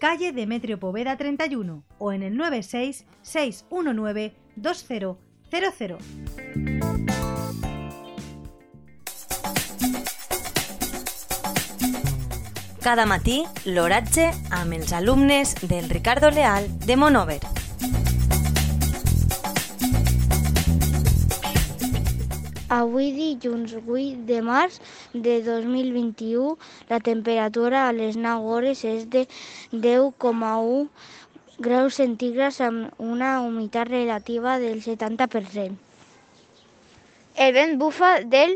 calle Demetrio Poveda 31 o en el 96 619 2000. Cada matí, l'oratge amb els alumnes del Ricardo Leal de Monover. Avui dilluns 8 de març de 2021 la temperatura a les 9 hores és de 10,1 graus centígrads amb una humitat relativa del 70%. El vent bufa del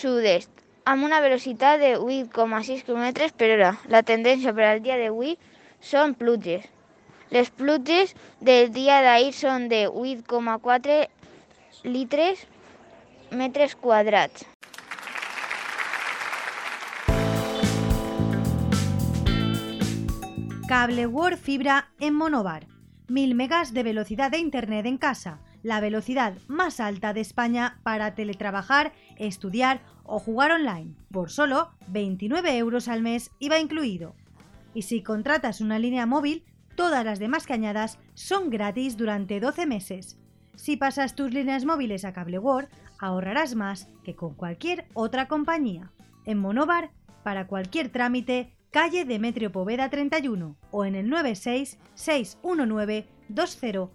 sud-est amb una velocitat de 8,6 km per hora. La tendència per al dia d'avui són pluges. Les pluges del dia d'ahir són de 8,4 litres metres quadrats. Cable World Fibra en Monobar. 1000 megas de velocidad de Internet en casa, la velocidad más alta de España para teletrabajar, estudiar o jugar online, por solo 29 euros al mes IVA incluido. Y si contratas una línea móvil, todas las demás cañadas son gratis durante 12 meses. Si pasas tus líneas móviles a Cable World, ahorrarás más que con cualquier otra compañía. En Monobar, para cualquier trámite, calle Demetrio Poveda 31 o en el 96 619 2000.